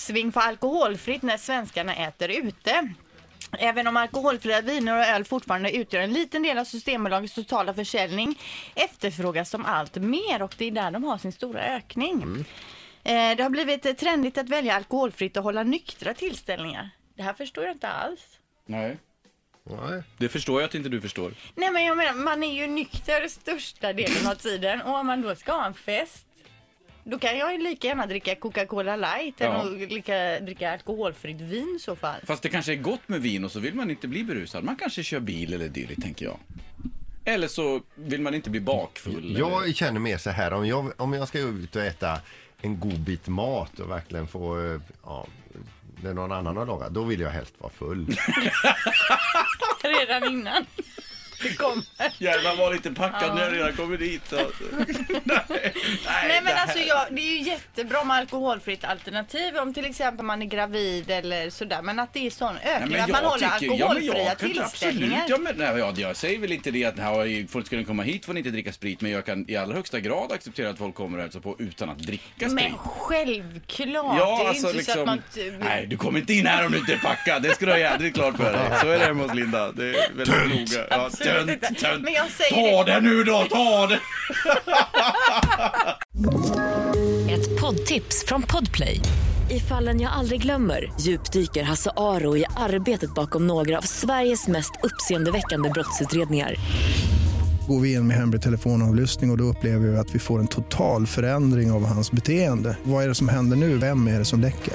uppsving för alkoholfritt när svenskarna äter ute. Även om alkoholfria viner och öl fortfarande utgör en liten del av Systembolagets totala försäljning efterfrågas de allt mer och det är där de har sin stora ökning. Eh, Det har blivit trendigt att välja alkoholfritt och hålla nyktra tillställningar. Det här förstår jag inte alls. Nej. Nej. Det förstår jag att inte du förstår. Nej men jag menar, man är ju nykter största delen av tiden och om man då ska ha en fest då kan jag ju lika gärna dricka Coca-Cola light än Ja. att lika, dricka alkoholfritt vin i så fall. Fast det kanske är gott med vin och så vill man inte bli berusad. Man kanske kör bil eller dylikt, tänker jag. Eller så vill man inte bli bakfull. eller... Jag känner mer så här, om jag, om jag ska ut och äta en god bit mat och verkligen få, eh, ja, det är någon annan har lagat, då vill jag helst vara full. Redan innan det kommer. Jävlar var lite packad när jag redan kommer dit. Så. nej, nej, Nej men det alltså jag, det är ju jättebra med alkoholfritt alternativ om till exempel man är gravid eller sådär. Men att det är sån Nej, ökning men att man håller tycker- ja, alkoholfria jag kan- tillställningar. Absolut, ja, men, nej, ja, jag säger väl inte det att nej, folk ska komma hit får ni inte dricka sprit. Men jag kan i allra högsta grad acceptera att folk kommer och hälsar på utan att dricka sprit. Men självklart, Ja, det är alltså inte så att liksom, man... nej du kommer inte in här om du inte är packad, det ska du ha jädrigt klart för dig. Så är det hemma hos Linda, det är väldigt noga. Ja. Tönt, tönt. Men jag säger Ta det. det nu då, ta det! Ett poddtips från Podplay. I fallen jag aldrig glömmer djupdyker Hasse Aro i arbetet bakom några av Sveriges mest uppseendeväckande brottsutredningar. Går vi in med hemlig telefonavlyssning och, och då upplever vi att vi får en total förändring av hans beteende. Vad är det som händer nu? Vem är det som läcker?